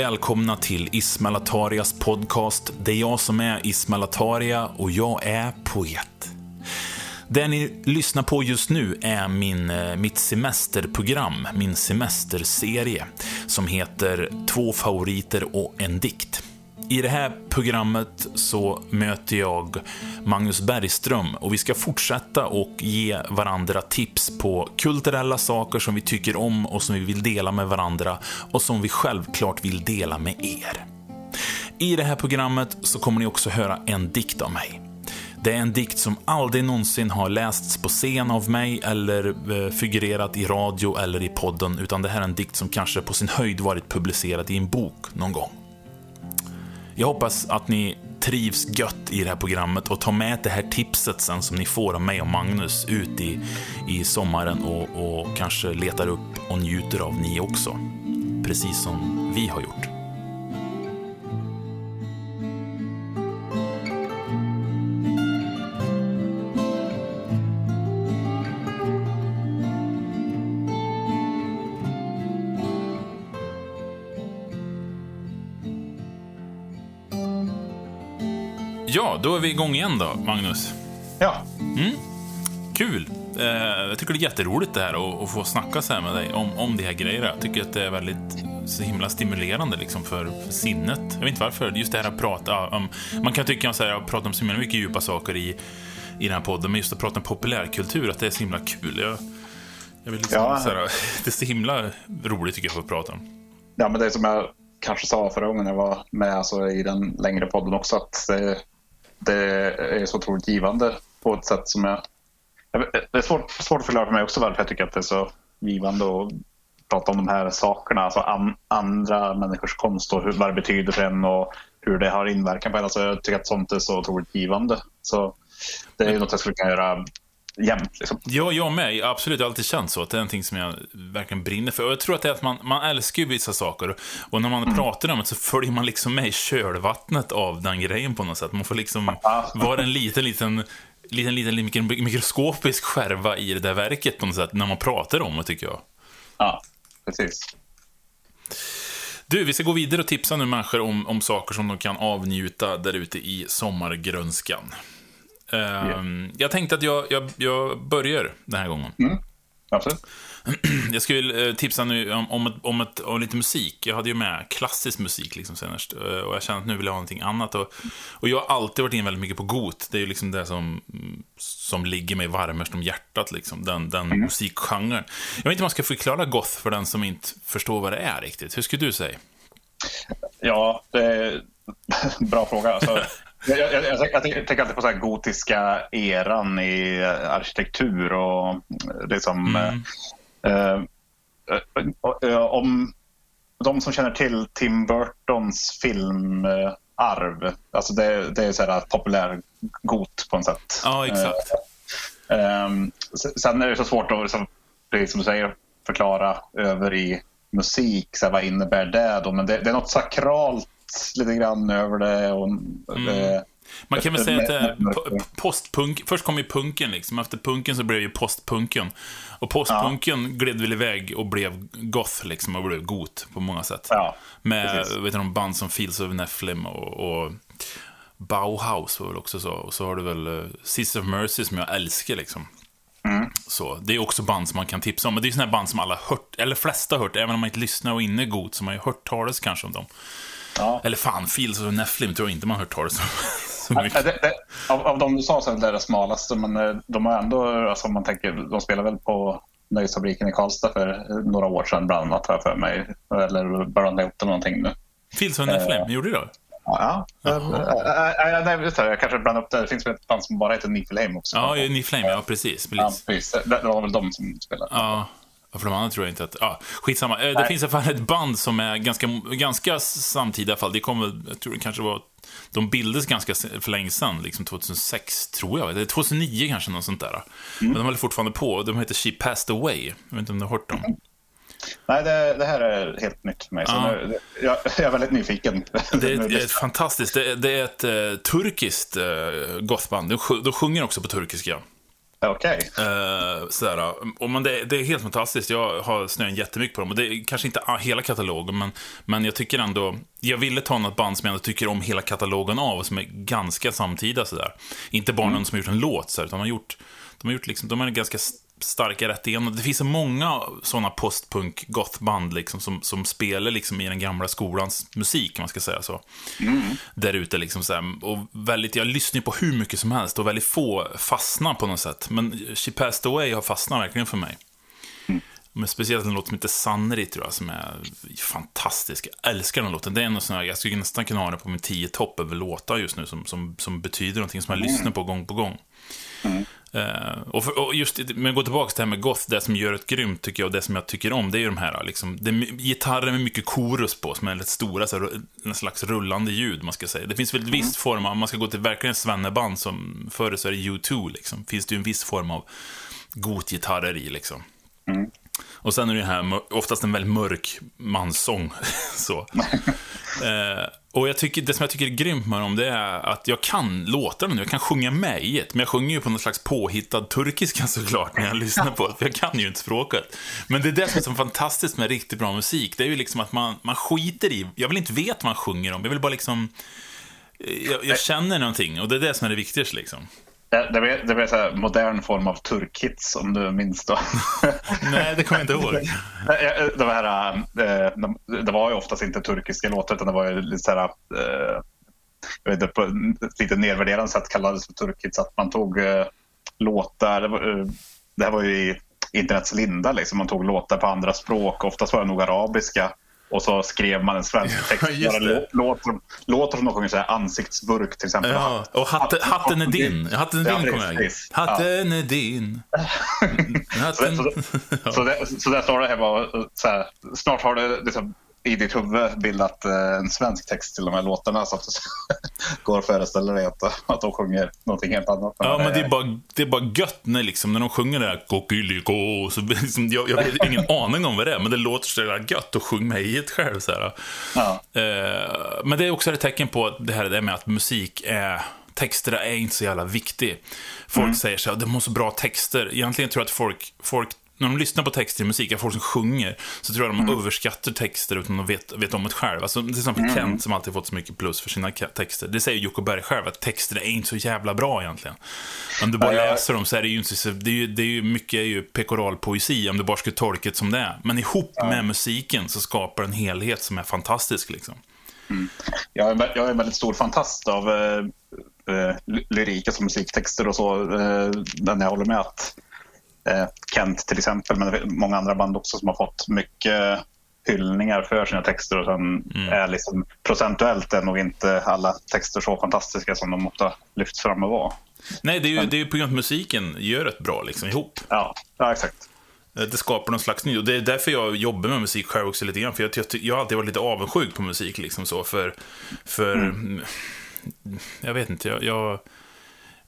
välkomna till Ismail Atarias podcast. Det är jag som är Ismail Ataria och jag är poet. Det ni lyssnar på just nu är min, eh, mitt semesterprogram, min semesterserie, som heter Två favoriter och en dikt. I det här programmet så möter jag Magnus Bergström och vi ska fortsätta och ge varandra tips på kulturella saker som vi tycker om och som vi vill dela med varandra och som vi självklart vill dela med er. I det här programmet så kommer ni också höra en dikt av mig. Det är en dikt som aldrig någonsin har lästs på scen av mig eller eh, figurerat i radio eller i podden, utan det här är en dikt som kanske på sin höjd varit publicerad i en bok någon gång. Jag hoppas att ni trivs gött i det här programmet och tar med det här tipset sen som ni får av mig och Magnus ut i, i sommaren och, och kanske letar upp och njuter av ni också. Precis som vi har gjort. Ja, då är vi igång igen då, Magnus. Ja. Mm. Kul. Eh, jag tycker det är jätteroligt det här att, få snacka så här med dig om, om de här grejerna. Jag tycker att det är väldigt så himla stimulerande liksom för, för sinnet. Jag vet inte varför. Just det här att prata om... Man kan tycka att jag pratar om så mycket djupa saker i, i den här podden, men just att prata om populärkultur, att det är så himla kul. Jag, jag vill liksom, Ja. så här, det är så himla roligt tycker jag att få prata om. ja, men det är som jag kanske sa förra gången jag var med alltså, i den längre podden också, att det, det är så otroligt givande på ett sätt som jag... Det är svårt, svårt att förklara för mig också varför jag tycker att det är så givande att prata om de här sakerna, alltså an, andra människors konst och hur, vad det betyder för en och hur det har inverkan på en. Alltså, jag tycker att sånt är så otroligt givande. Så det är något jag skulle kunna göra jämt. Liksom. Ja, jag med. Absolut, jag har alltid känt så. Att det är någonting som jag verkligen brinner för. Och jag tror att det är att man, man älskar ju vissa saker. Och när man pratar om det så följer man liksom med i kölvattnet av den grejen på något sätt. Man får liksom vara en liten, liten, liten, liten, liten mikroskopisk skärva i det där verket på något sätt. När man pratar om det, tycker jag. Ja, precis. Du, vi ska gå vidare och tipsa nu människor om, om saker som de kan avnjuta där ute i sommargrönskan. Ehm, Jag tänkte att jag, jag, jag börjar den här gången. Absolut. Jag skulle eh, tipsa nu om, om, ett, om, ett, om lite musik. Jag hade ju med klassisk musik liksom senast. eh, Och jag känner att nu vill jag ha någonting annat. Och, och jag har alltid varit in väldigt mycket på got. Det är ju liksom det som, mm, som ligger mig varmast om hjärtat. Liksom. Den, den musikgenren. Jag vet inte om man ska förklara goth för den som inte förstår vad det är riktigt. Hur skulle du säga? Ja, det är bra fråga. Alltså, jag, jag, jag, jag tänker alltid på så här gotiska eran i arkitektur och det som... Mm. eh, eh, eh, om de som känner till Tim Burtons filmarv, alltså det, det är så här populär got på något sätt. Ja, exakt. Ehm, s- sen är det så svårt att, liksom, som du säger, förklara över i musik. Så här, vad innebär det då? Men det, det är något sakralt lite grann över det. Och, det Man kan väl säga att det är po- postpunk. Först kom ju punken liksom. Efter punken så blev ju postpunken. Och postpunken gled väl iväg och blev goth liksom. Och blev got på många sätt. Ja, Med precis. vet du, de band som Fields of Nephilim och, och Bauhaus var väl också så. Och så har du väl uh, Sisters of Mercy som jag älskar liksom. Mm. Så, det är också band som man kan tipsa om. Men det är sådana band som alla hört, eller flesta har hört, även om man inte lyssnar och inne god, så man har ju hört talas kanske om dem. Ja. Eller fan, Fields of Nephilim tror jag inte man har hört talas om Ja, det, det, av, av de du sa så är det det smalaste, men eh, de har ändå, alltså man tänker, de spelade väl på Nöjesfabriken i Karlstad för några år sedan bland annat, har jag för mig. Eller började ihop det någonting nu. Fields of Nephilim, gjorde du det? Ja, ja. Äh, nej, just det, jag kanske blandade upp det. Det finns väl ett band som bara heter Niflheim också. Ja, Ni Flame, ja precis. Ja, precis. precis. Det, det var väl de som spelade. Ja, för de andra tror jag inte att... Ja, skitsamma. Eh, Det Nej. finns i alla fall ett band som är ganska, ganska samtida i alla fall. Det kommer, jag tror det kanske var... De bildades ganska för länge sedan, liksom 2006 tror jag. Eller 2009 kanske, något sånt där. Men de håller fortfarande på. De heter She Passed Away. Jag vet inte om du har hört dem? Nej, det, det här är helt nytt för mig. Så Ja. nu, jag, jag är väldigt nyfiken. Det är, ett, fantastiskt, det är, det är ett eh, turkiskt uh, gothband. De, de sjunger också på turkiska. Okej. Eh, sådär, och men det, det är helt fantastiskt. Jag har snöat jättemycket på dem. Och det är kanske inte hela katalogen, men, men jag tycker ändå... Jag ville ta något band som jag ändå tycker om hela katalogen av, som är ganska samtida. Sådär. Inte bara någon som har gjort en låt, sådär, utan de har gjort... De har gjort liksom, de är ganska starka rätt igenom. Det finns så många sådana postpunk gothband liksom, som, som spelar liksom i den gamla skolans musik, om man ska säga så. Mm. Där ute liksom så här, och väldigt, jag lyssnar på hur mycket som helst och väldigt få fastnar på något sätt. Men She Passed Away har fastnat verkligen för mig. Mm. Men speciellt en låt som heter Sanri, tror jag, som är fantastisk. Jag älskar den låten. Det är en sån här, jag skulle nästan kunna ha den på min tio topp över låtar just nu, som, som, som betyder någonting som jag mm. lyssnar på gång på gång. Mm. Uh, och, för, och, just, men gå tillbaka till det här med goth, det som gör ett grymt tycker jag, och det som jag tycker om, det är ju de här, liksom, det är gitarrer med mycket korus på, som är lite stora, så här, en slags rullande ljud, man ska säga. Det finns väl ett mm. visst form av, om man ska gå till verkligen svenneband, som förr så är det U2, liksom, finns det ju en viss form av gotgitarrer i, liksom. Mm. Och sen är det här, oftast en väldigt mörk manssång. så. eh, och jag tycker, det som jag tycker är grymt med dem, det är att jag kan låtarna nu, jag kan sjunga med i ett. Men jag sjunger ju på någon slags påhittad turkiska såklart, när jag lyssnar på det, för jag kan ju inte språket. Men det är det som är så fantastiskt med riktigt bra musik, det är ju liksom att man, man skiter i, jag vill inte veta vad man sjunger om, jag vill bara liksom, jag, jag känner någonting, och det är det som är det viktigaste liksom. Det, det, blir, det blir modern form av turkhits om du minns då. Nej, det kommer jag inte ihåg. det, var här, eh, det var ju oftast inte turkiska låtar utan det var ju lite så här, eh, jag vet inte, på ett lite nedvärderande sätt kallades för turkhits. Att man tog eh, låtar, det, var, det här var ju i internets linda, liksom. man tog låtar på andra språk. Oftast var det nog arabiska och så skrev man en svensk text. Ja, låter, låter som de sjunger såhär ansiktsburk till exempel. Ja, och hatten, hatten är din. Hatten är din kommer jag ihåg. Hatten är din. Hatten... Så, så, så, det, så där står det hemma. Så här, snart har du liksom i ditt huvud bildat eh, en svensk text till de här låtarna så att du går och föreställer dig att, att de sjunger någonting helt annat. Ja, men det är bara, det är bara gött när, liksom, när de sjunger det där Kokiliko, så liksom, jag, jag har ingen aning om vad det är, men det låter så jävla gött att sjunga med i ett själv. Så här. Ja. Eh, men det är också ett tecken på det här det med att musik är texter är inte så jävla viktigt. Folk mm. säger så här, de har så bra texter. Egentligen tror jag att folk, folk när de lyssnar på texter i musik, folk som sjunger, så tror jag de mm. överskattar texter utan att vet, vet om det själv. Alltså, till exempel mm. Kent som alltid fått så mycket plus för sina texter. Det säger Jocke Berg själv, att texter är inte så jävla bra egentligen. Om du bara ja, läser dem så är det ju inte så, det är ju, det är ju mycket är ju pekoralpoesi om du bara skulle tolka det som det är. Men ihop ja. med musiken så skapar en helhet som är fantastisk liksom. Mm. Jag, är, jag är en väldigt stor fantast av eh, eh, lyrik, alltså musiktexter och så. Eh, men jag håller med att Kent till exempel, men många andra band också som har fått mycket hyllningar för sina texter och sen mm. är liksom procentuellt är nog inte alla texter så fantastiska som de ofta lyfts fram att vara. Nej, det är ju, det är på grund av att musiken gör ett bra liksom ihop. Ja, ja exakt. Eh, det skapar någon slags ny, och det är därför jag jobbar med musik själv också lite grann, för jag, jag, jag har alltid varit lite avundsjuk på musik liksom så, för, för mm. jag vet inte, jag, jag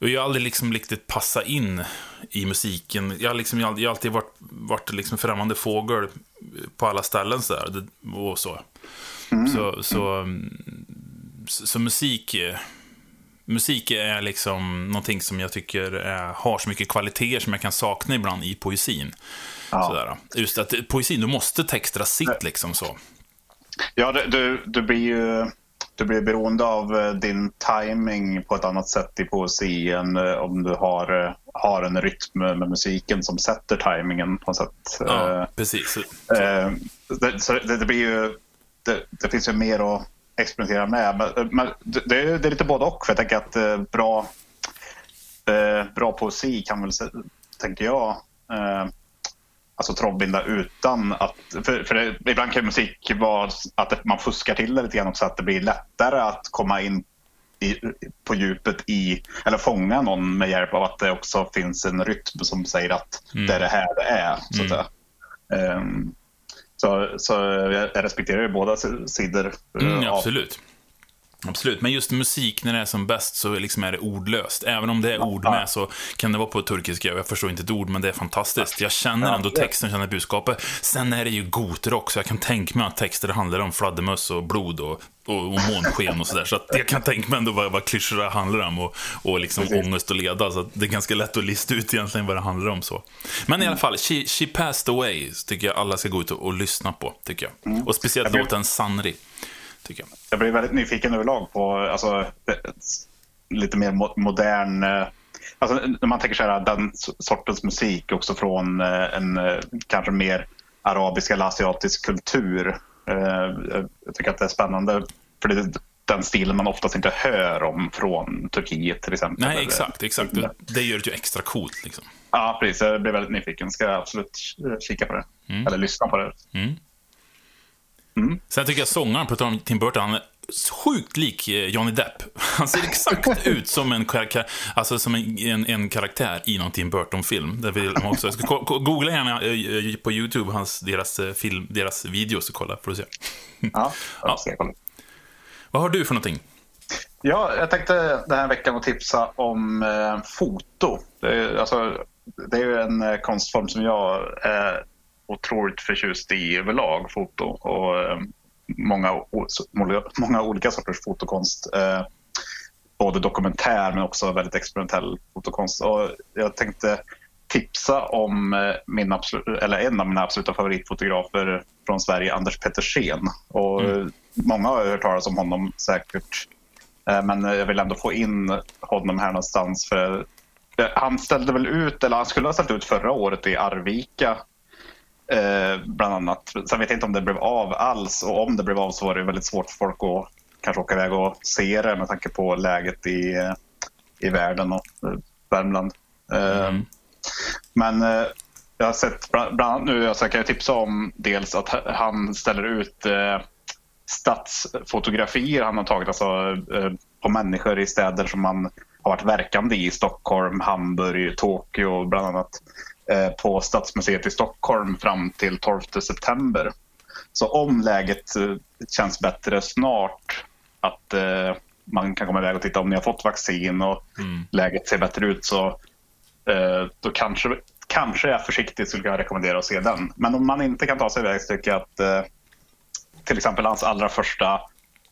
och jag har aldrig liksom riktigt passat in i musiken. Jag har, liksom, jag har alltid varit, varit liksom främmande fågel på alla ställen så där, och så. Mm. Så, så, så, så, musik, musik är liksom någonting som jag tycker är, har så mycket kvaliteter som jag kan sakna ibland i poesin. Ja. Sådär. Just att poesin, du måste textra sitt liksom så. Ja, du, du blir ju du blir beroende av eh, din timing på ett annat sätt i poesi än eh, om du har, eh, har en rytm med musiken som sätter timingen på något sätt. Ja, precis. Det, så det, det blir ju, det, det, finns ju mer att experimentera med. Men, men det, är, det är lite både och. För jag tänker att bra, bra poesi kan väl, tänker jag, alltså trollbinda utan att... För, för det, ibland kan musik vara att man fuskar till det lite grann också, att det blir lättare att komma in i, på djupet i, eller fånga någon med hjälp av att det också finns en rytm som säger att mm. det är det här det är. Så, mm. um, så, så jag respekterar ju båda sidor. Mm, absolut. Absolut, men just musik när det är som bäst så liksom är det ordlöst. Även om det är ord med så kan det vara på turkiska, jag förstår inte ett ord, men det är fantastiskt. Jag känner ändå texten, känner budskapet. Sen är det ju gotrock, så jag kan tänka mig att texter handlar om fladdermöss och blod och, och, och månsken och sådär. Så att jag kan tänka mig ändå vad, vad klyschorna handlar om och, och liksom ångest och leda. Så det är ganska lätt att lista ut egentligen vad det handlar om. så. Men i alla fall, She, She Passed Away tycker jag alla ska gå ut och, och lyssna på, tycker jag. Och speciellt låten Sanri tycker jag. Jag blir väldigt nyfiken överlag på alltså, lite mer mo modern... Eh, alltså, när man tänker så här, den sortens musik också från eh, en eh, kanske mer arabisk eller asiatisk kultur. Jag tycker att det är spännande. För det är den stilen man oftast inte hör om från Turkiet till exempel. Nej, exakt. exakt. Det gör det ju extra coolt. Liksom. Ja, precis. Jag blir väldigt nyfiken. Ska absolut kika på det. Mm. Eller lyssna på det. Mm. Mm. Sen tycker jag sångaren, på om Tim Burton, han är sjukt lik eh, Johnny Depp. Han ser exakt ut som en, karaktär, alltså som en, en, en karaktär i någon Tim Burton-film. Också. Jag ska googla gärna eh, på YouTube hans, deras, eh, film, deras videos och kolla, får du se. Ja, kolla. Vad har du för någonting? Ja, jag tänkte den här veckan att tipsa om eh, foto. Det är, alltså, det är ju en konstform som jag eh, otroligt förtjust i överlag, foto. Och eh, många, många olika sorters fotokonst. Eh, både dokumentär men också väldigt experimentell fotokonst. Och jag tänkte tipsa om eh, min absolut, eller en av mina absoluta favoritfotografer från Sverige, Anders Pettersen. Och mm. Många har hört talas om honom säkert. Men jag vill ändå få in honom här någonstans. För han ställde väl ut, eller han skulle ha ställt ut förra året i Arvika Eh, bland annat. Sen vet jag inte om det blev av alls och om det blev av så var det väldigt svårt för folk att kanske åka iväg och se det med tanke på läget i, i världen och eh, Värmland. Eh, mm. Men jag har sett bland, annat nu, alltså jag kan tipsa om dels att han ställer ut stadsfotografier han har tagit alltså, på människor i städer som han har varit verkande i. Stockholm, Hamburg, Tokyo bland annat. Eh, på Stadsmuseet i Stockholm fram till 12 september. Så om läget eh, känns bättre snart, att eh, man kan komma iväg och titta om ni har fått vaccin och mm. läget ser bättre ut så då kanske, kanske jag försiktigt skulle kunna rekommendera att se den. Men om man inte kan ta sig iväg så tycker jag att till exempel hans allra första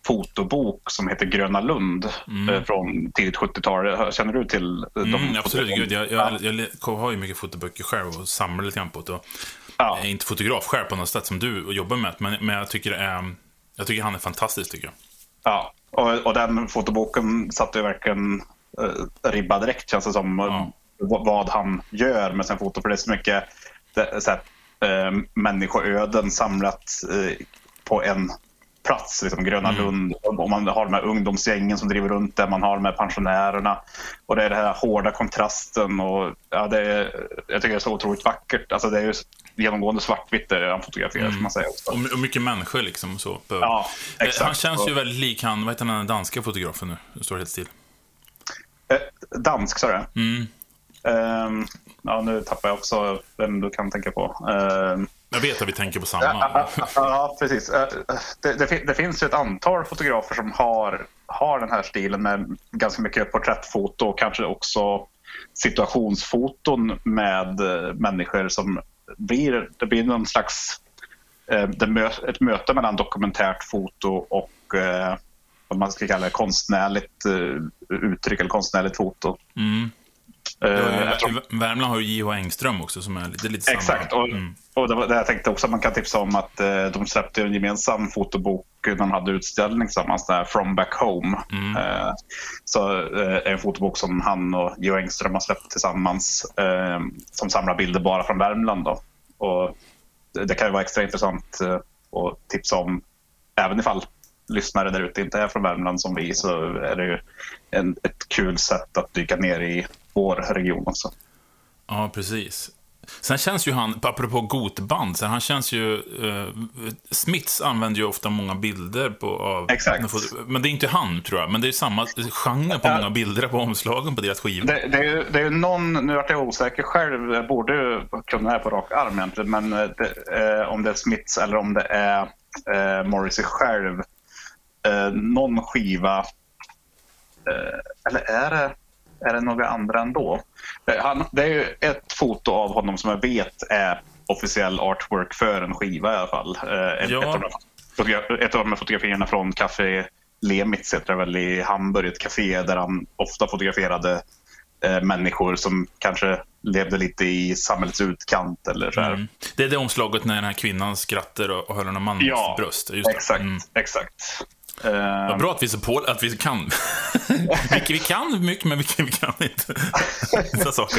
fotobok som heter Gröna Lund mm. Eh, från tidigt 70-tal. Känner du till mm, de? Absolut, Gud, jag, jag, jag, jag, har ju mycket fotoböcker själv och samlar lite grann på det. Ja. Jag är inte fotograf själv på något sätt som du jobbar med, men, men jag, tycker, eh, jag tycker han är fantastisk. tycker jag. Ja, och, och den fotoboken satte ju verkligen eh, ribba direkt känns det som. Ja. Vad han gör med sin foto, för det är så mycket det, så här, eh, människoöden samlat eh, på en plats, liksom Gröna mm. Lund. Och man har de här ungdomsgängen som driver runt där, man har de här pensionärerna. Och det är den här hårda kontrasten. Och, ja, det är, jag tycker det är så otroligt vackert. Alltså, det är ju genomgående svartvitt där han fotograferar, mm. man säga. Också. Och, mycket människor liksom. Så, ja, eh, exakt. Han känns ju väldigt lik han, vad heter den danska fotografen nu? Det står helt still. Eh, dansk, sa du? Mm. Um, ja, nu tappar jag också vem du kan tänka på. Um, jag vet att vi tänker på samma. Ja, ja precis. Eh, det, det, det, finns ju ett antal fotografer som har, har den här stilen med ganska mycket porträttfoto och kanske också situationsfoton med eh, människor som blir, det blir någon slags eh, ett möte mellan dokumentärt foto och vad man ska kalla det, konstnärligt uttryck eller konstnärligt foto. Mm. Uh, tror... Värmland har ju J.H. Engström också som är lite, lite Exakt, samma. och, mm. och det var det jag tänkte också att man kan tipsa om att uh, de släppte en gemensam fotobok när de hade utställning tillsammans, där, From Back Home. Mm. Så en fotobok som han och J.H. Engström har släppt tillsammans som samlar bilder bara från Värmland. Då. Och det, det kan ju vara extra intressant att tipsa om även ifall lyssnare där ute inte är från Värmland som vi så är det ju en, ett kul sätt att dyka ner i vår region också. Ja, precis. Sen känns ju han, apropå gotband, så han känns ju... Uh, Smiths använder ju ofta många bilder på... Av, Exakt. Men det är inte han, tror jag. Men det är samma genre på många bilder på omslagen på deras skivor. Det, det, är ju, det är någon, nu vart jag osäker själv, jag borde kunna det här på rak arm egentligen, men det, eh, om det är Smiths eller om det är eh, Morrissey själv eh, någon skiva, eh, eller är det, är det några andra ändå? Eh, han, det är ju ett foto av honom som jag vet är officiell artwork för en skiva i alla fall. Eh, ett, Ja. ett, av de, ett av de här fotografierna från Café Lemitz heter det väl i Hamburg, ett café där han ofta fotograferade eh, människor som kanske levde lite i samhällets utkant eller så. Mm. Det är det omslaget när den här kvinnan skrattar och, och håller en mans Ja, bröst. Just. Exakt, Mm. exakt. Vad bra att vi, på, att vi kan. vi, vi kan mycket, men vi, kan- vi kan inte vissa saker.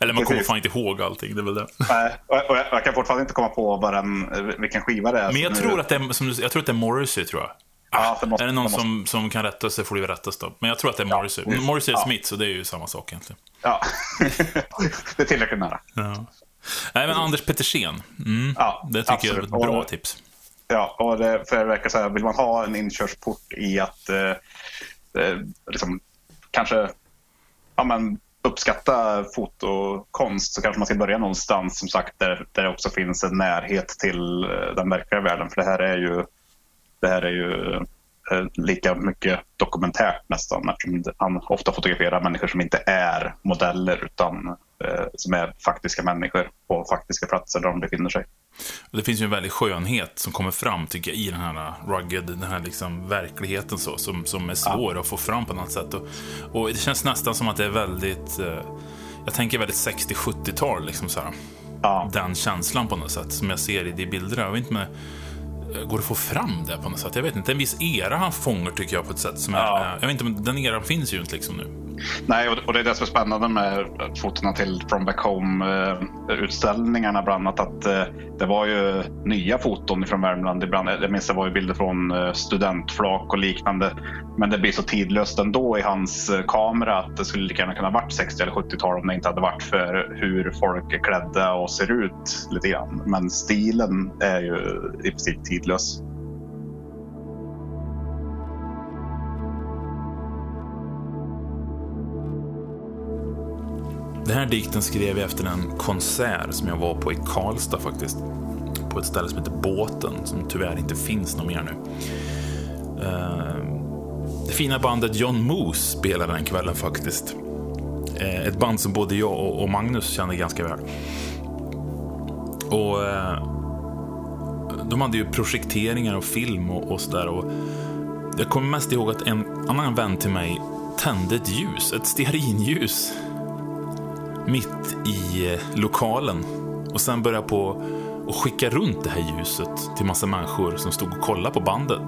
Eller man kommer fan inte ihåg allting. Det är väl det. nej, och, och jag, jag kan fortfarande inte komma på vad den, vilken skiva det är. Men jag tror nu- att det är, som jag tror att det är Morrissey, tror jag. Ja, det måste, är det någon måste- som, som kan rätta sig får det rättas då. Men jag tror att det är Morrissey. visst. Morrissey är Ja. Smith, så det är ju samma sak egentligen. Ja, det är tillräckligt nära. Ja. Nej, men Anders Petersen. Mm. Ja, det tycker jag är absolut. ett bra Och- tips. Ja, och det, för det verkar så här, vill man ha en inkörsport i att eh, eh, liksom, kanske ja, men, uppskatta fotokonst så kanske man ska börja någonstans som sagt där, där det också finns en närhet till eh, den verkliga världen. För det här är ju, det här är ju eh, lika mycket dokumentärt nästan eftersom han ofta fotograferar människor som inte är modeller utan som är faktiska människor på faktiska platser där de befinner sig. Det finns ju en väldig skönhet som kommer fram, tycker jag, i den här rugged, den här liksom verkligheten så, som, som är svår att få fram på något sätt. Och, och det känns nästan som att det är väldigt, eh, jag tänker väldigt 60-70-tal, liksom så här. Ja. Den känslan på något sätt, som jag ser i de bilderna. Jag vet inte om det går det att få fram det på något sätt. Jag vet inte, en viss era han fångar tycker jag på ett sätt som Ja. är, jag vet inte, men den eran finns ju inte liksom nu. Nej, och det är det som är spännande med fotona till From Back Home-utställningarna eh, bland annat. Att eh, det var ju nya foton från Värmland ibland. Jag minns det var ju bilder från eh, studentflak och liknande. Men det blir så tidlöst ändå i hans kamera att det skulle lika gärna kunna varit 60 eller 70-tal om det inte hade varit för hur folk är klädda och ser ut lite grann. Men stilen är ju i princip tidlös. Den här dikten skrev jag efter en konsert som jag var på i Karlstad faktiskt. På ett ställe som heter Båten, som tyvärr inte finns någon mer nu. Eh, det fina bandet John Moose spelade den kvällen faktiskt. Eh, ett band som både jag och Magnus kände ganska väl. Och eh, de hade ju projekteringar och film och, och sådär. Jag kommer mest ihåg att en annan vän till mig tände ett ljus, ett stearinljus mitt i eh, lokalen och sen började på att skicka runt det här ljuset till massa människor som stod och kollade på bandet.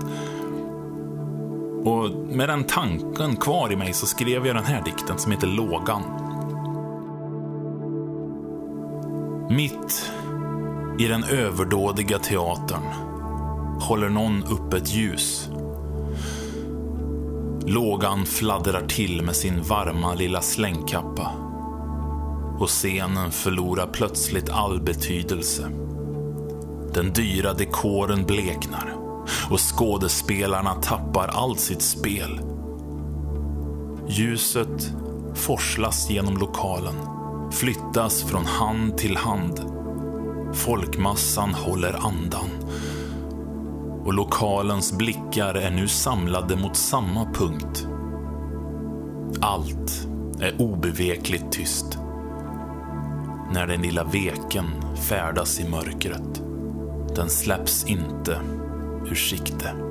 Och med den tanken kvar i mig så skrev jag den här dikten som heter Lågan. Mitt i den överdådiga teatern håller någon upp ett ljus. Lågan fladdrar till med sin varma lilla slängkappa och scenen förlorar plötsligt all betydelse. Den dyra dekoren bleknar och skådespelarna tappar allt sitt spel. Ljuset forslas genom lokalen, flyttas från hand till hand. Folkmassan håller andan och lokalens blickar är nu samlade mot samma punkt. Allt är obevekligt tyst när den lilla veken färdas i mörkret. Den släpps inte ur sikte.